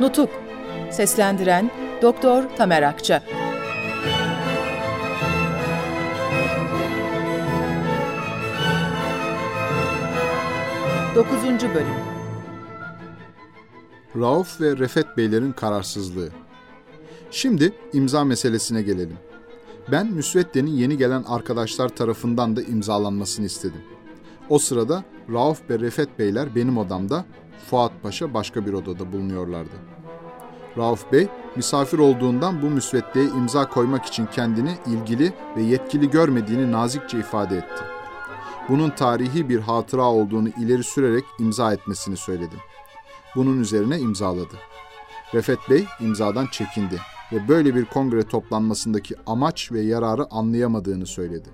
Nutuk Seslendiren Doktor Tamer Akça Dokuzuncu Bölüm Rauf ve Refet Beylerin kararsızlığı Şimdi imza meselesine gelelim. Ben müsveddenin yeni gelen arkadaşlar tarafından da imzalanmasını istedim. O sırada Rauf ve Refet Beyler benim odamda, Fuat Paşa başka bir odada bulunuyorlardı. Rauf Bey, misafir olduğundan bu müsveddeye imza koymak için kendini ilgili ve yetkili görmediğini nazikçe ifade etti. Bunun tarihi bir hatıra olduğunu ileri sürerek imza etmesini söyledim. Bunun üzerine imzaladı. Refet Bey imzadan çekindi ve böyle bir kongre toplanmasındaki amaç ve yararı anlayamadığını söyledi.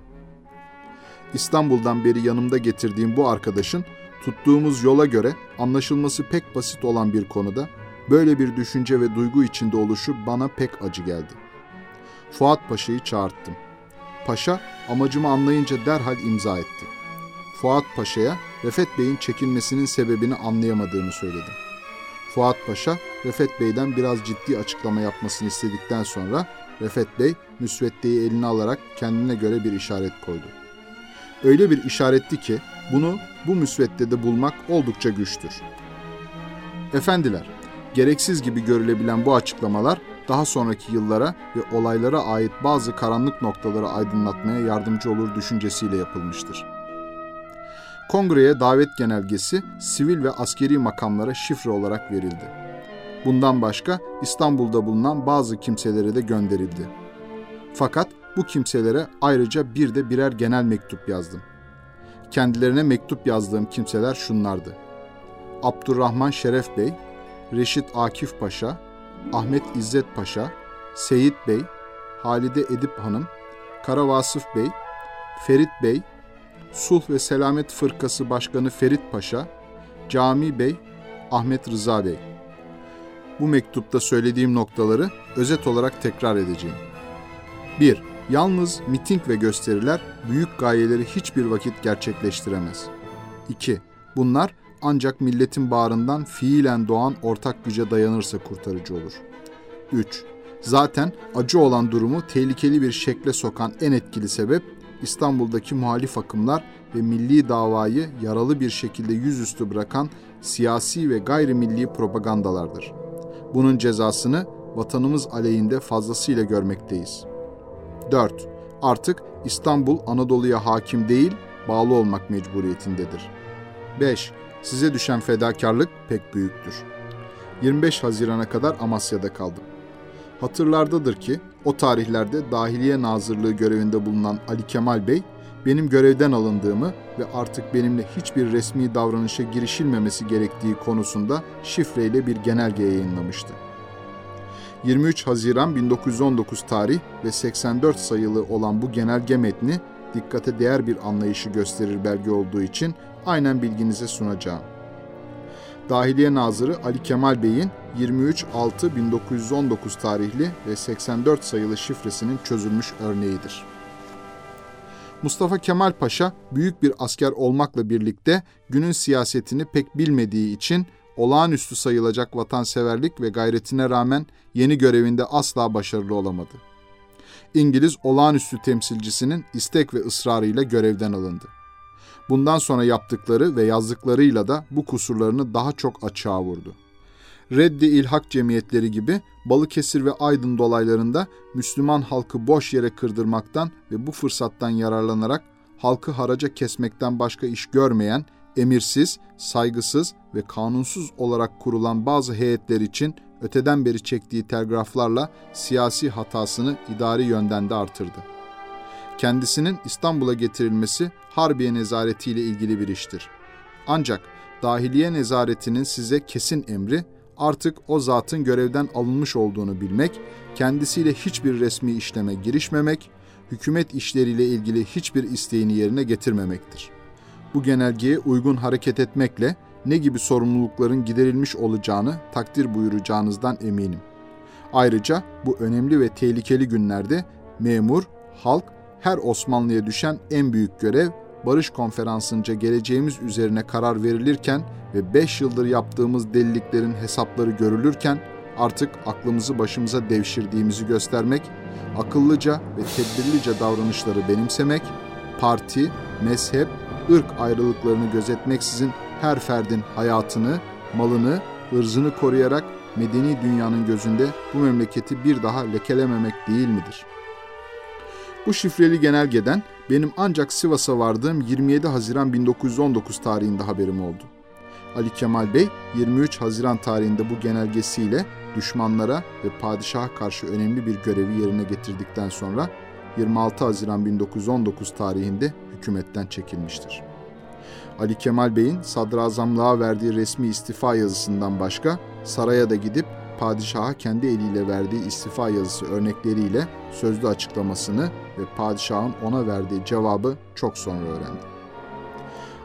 İstanbul'dan beri yanımda getirdiğim bu arkadaşın tuttuğumuz yola göre anlaşılması pek basit olan bir konuda böyle bir düşünce ve duygu içinde oluşu bana pek acı geldi. Fuat Paşa'yı çağırttım. Paşa amacımı anlayınca derhal imza etti. Fuat Paşa'ya Refet Bey'in çekinmesinin sebebini anlayamadığını söyledim. Fuat Paşa, Refet Bey'den biraz ciddi açıklama yapmasını istedikten sonra Refet Bey müsveddeyi eline alarak kendine göre bir işaret koydu. Öyle bir işaretti ki bunu bu müsveddede bulmak oldukça güçtür. Efendiler, gereksiz gibi görülebilen bu açıklamalar daha sonraki yıllara ve olaylara ait bazı karanlık noktaları aydınlatmaya yardımcı olur düşüncesiyle yapılmıştır. Kongreye davet genelgesi sivil ve askeri makamlara şifre olarak verildi. Bundan başka İstanbul'da bulunan bazı kimselere de gönderildi. Fakat bu kimselere ayrıca bir de birer genel mektup yazdım. Kendilerine mektup yazdığım kimseler şunlardı. Abdurrahman Şeref Bey, Reşit Akif Paşa, Ahmet İzzet Paşa, Seyit Bey, Halide Edip Hanım, Kara Vasıf Bey, Ferit Bey, Sulh ve Selamet Fırkası Başkanı Ferit Paşa, Cami Bey, Ahmet Rıza Bey. Bu mektupta söylediğim noktaları özet olarak tekrar edeceğim. 1. Yalnız miting ve gösteriler büyük gayeleri hiçbir vakit gerçekleştiremez. 2. Bunlar ancak milletin bağrından fiilen doğan ortak güce dayanırsa kurtarıcı olur. 3. Zaten acı olan durumu tehlikeli bir şekle sokan en etkili sebep İstanbul'daki muhalif akımlar ve milli davayı yaralı bir şekilde yüzüstü bırakan siyasi ve gayrimilli propagandalardır. Bunun cezasını vatanımız aleyhinde fazlasıyla görmekteyiz. 4. Artık İstanbul Anadolu'ya hakim değil, bağlı olmak mecburiyetindedir. 5. Size düşen fedakarlık pek büyüktür. 25 Haziran'a kadar Amasya'da kaldım. Hatırlardadır ki o tarihlerde Dahiliye Nazırlığı görevinde bulunan Ali Kemal Bey benim görevden alındığımı ve artık benimle hiçbir resmi davranışa girişilmemesi gerektiği konusunda şifreyle bir genelge yayınlamıştı. 23 Haziran 1919 tarih ve 84 sayılı olan bu genelge metni dikkate değer bir anlayışı gösterir belge olduğu için aynen bilginize sunacağım. Dahiliye Nazırı Ali Kemal Bey'in 23.6.1919 tarihli ve 84 sayılı şifresinin çözülmüş örneğidir. Mustafa Kemal Paşa büyük bir asker olmakla birlikte günün siyasetini pek bilmediği için olağanüstü sayılacak vatanseverlik ve gayretine rağmen yeni görevinde asla başarılı olamadı. İngiliz olağanüstü temsilcisinin istek ve ısrarıyla görevden alındı. Bundan sonra yaptıkları ve yazdıklarıyla da bu kusurlarını daha çok açığa vurdu. Reddi İlhak Cemiyetleri gibi Balıkesir ve Aydın dolaylarında Müslüman halkı boş yere kırdırmaktan ve bu fırsattan yararlanarak halkı haraca kesmekten başka iş görmeyen, emirsiz, saygısız ve kanunsuz olarak kurulan bazı heyetler için öteden beri çektiği telgraflarla siyasi hatasını idari yönden de artırdı. Kendisinin İstanbul'a getirilmesi Harbiye nezaretiyle ilgili bir iştir. Ancak dahiliye nezaretinin size kesin emri artık o zatın görevden alınmış olduğunu bilmek, kendisiyle hiçbir resmi işleme girişmemek, hükümet işleriyle ilgili hiçbir isteğini yerine getirmemektir. Bu genelgeye uygun hareket etmekle ne gibi sorumlulukların giderilmiş olacağını takdir buyuracağınızdan eminim. Ayrıca bu önemli ve tehlikeli günlerde memur, halk her Osmanlı'ya düşen en büyük görev Barış Konferansı'nca geleceğimiz üzerine karar verilirken ve 5 yıldır yaptığımız deliliklerin hesapları görülürken artık aklımızı başımıza devşirdiğimizi göstermek, akıllıca ve tedbirlice davranışları benimsemek, parti, mezhep, ırk ayrılıklarını gözetmeksizin her ferdin hayatını, malını, ırzını koruyarak medeni dünyanın gözünde bu memleketi bir daha lekelememek değil midir? Bu şifreli genelgeden benim ancak Sivas'a vardığım 27 Haziran 1919 tarihinde haberim oldu. Ali Kemal Bey 23 Haziran tarihinde bu genelgesiyle düşmanlara ve padişaha karşı önemli bir görevi yerine getirdikten sonra 26 Haziran 1919 tarihinde hükümetten çekilmiştir. Ali Kemal Bey'in sadrazamlığa verdiği resmi istifa yazısından başka saraya da gidip padişaha kendi eliyle verdiği istifa yazısı örnekleriyle sözlü açıklamasını ve padişahın ona verdiği cevabı çok sonra öğrendi.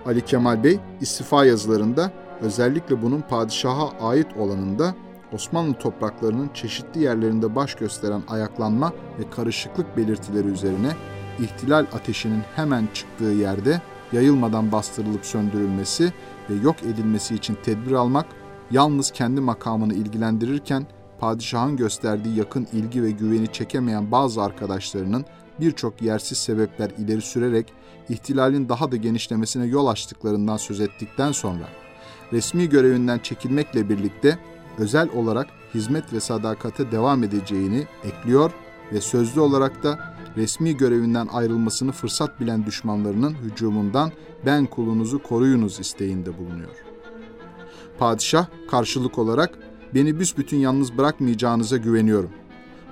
Ali Kemal Bey istifa yazılarında özellikle bunun padişaha ait olanında Osmanlı topraklarının çeşitli yerlerinde baş gösteren ayaklanma ve karışıklık belirtileri üzerine ihtilal ateşinin hemen çıktığı yerde yayılmadan bastırılıp söndürülmesi ve yok edilmesi için tedbir almak yalnız kendi makamını ilgilendirirken padişahın gösterdiği yakın ilgi ve güveni çekemeyen bazı arkadaşlarının birçok yersiz sebepler ileri sürerek ihtilalin daha da genişlemesine yol açtıklarından söz ettikten sonra resmi görevinden çekilmekle birlikte özel olarak hizmet ve sadakate devam edeceğini ekliyor ve sözlü olarak da resmi görevinden ayrılmasını fırsat bilen düşmanlarının hücumundan ben kulunuzu koruyunuz isteğinde bulunuyor. Padişah karşılık olarak beni büsbütün yalnız bırakmayacağınıza güveniyorum.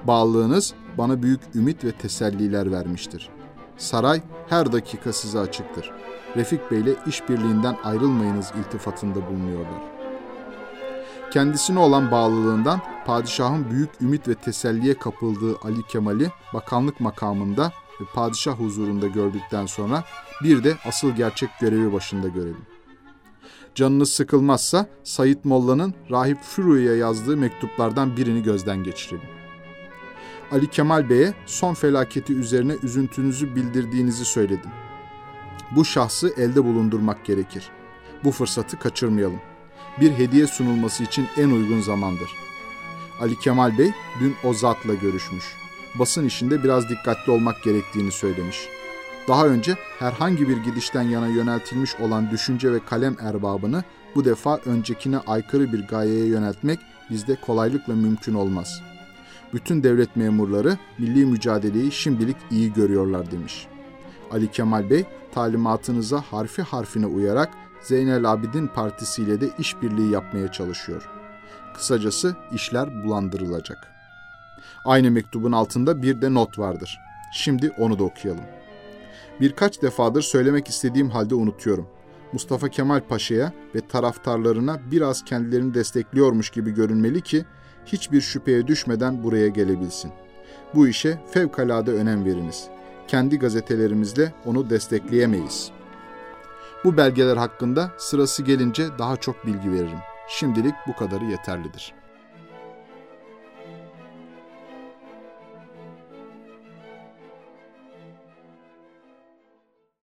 Bağlılığınız bana büyük ümit ve teselliler vermiştir. Saray her dakika size açıktır. Refik Bey ile işbirliğinden ayrılmayınız iltifatında bulunuyorlar. Kendisine olan bağlılığından padişahın büyük ümit ve teselliye kapıldığı Ali Kemal'i bakanlık makamında ve padişah huzurunda gördükten sonra bir de asıl gerçek görevi başında görelim. Canınız sıkılmazsa Sayit Molla'nın Rahip Furu'ya yazdığı mektuplardan birini gözden geçirelim. Ali Kemal Bey'e son felaketi üzerine üzüntünüzü bildirdiğinizi söyledim. Bu şahsı elde bulundurmak gerekir. Bu fırsatı kaçırmayalım. Bir hediye sunulması için en uygun zamandır. Ali Kemal Bey dün o zatla görüşmüş. Basın işinde biraz dikkatli olmak gerektiğini söylemiş. Daha önce herhangi bir gidişten yana yöneltilmiş olan düşünce ve kalem erbabını bu defa öncekine aykırı bir gayeye yöneltmek bizde kolaylıkla mümkün olmaz. Bütün devlet memurları milli mücadeleyi şimdilik iyi görüyorlar demiş. Ali Kemal Bey talimatınıza harfi harfine uyarak Zeynel Abidin Partisi ile de işbirliği yapmaya çalışıyor. Kısacası işler bulandırılacak. Aynı mektubun altında bir de not vardır. Şimdi onu da okuyalım. Birkaç defadır söylemek istediğim halde unutuyorum. Mustafa Kemal Paşa'ya ve taraftarlarına biraz kendilerini destekliyormuş gibi görünmeli ki hiçbir şüpheye düşmeden buraya gelebilsin. Bu işe fevkalade önem veriniz. Kendi gazetelerimizle onu destekleyemeyiz. Bu belgeler hakkında sırası gelince daha çok bilgi veririm. Şimdilik bu kadarı yeterlidir.''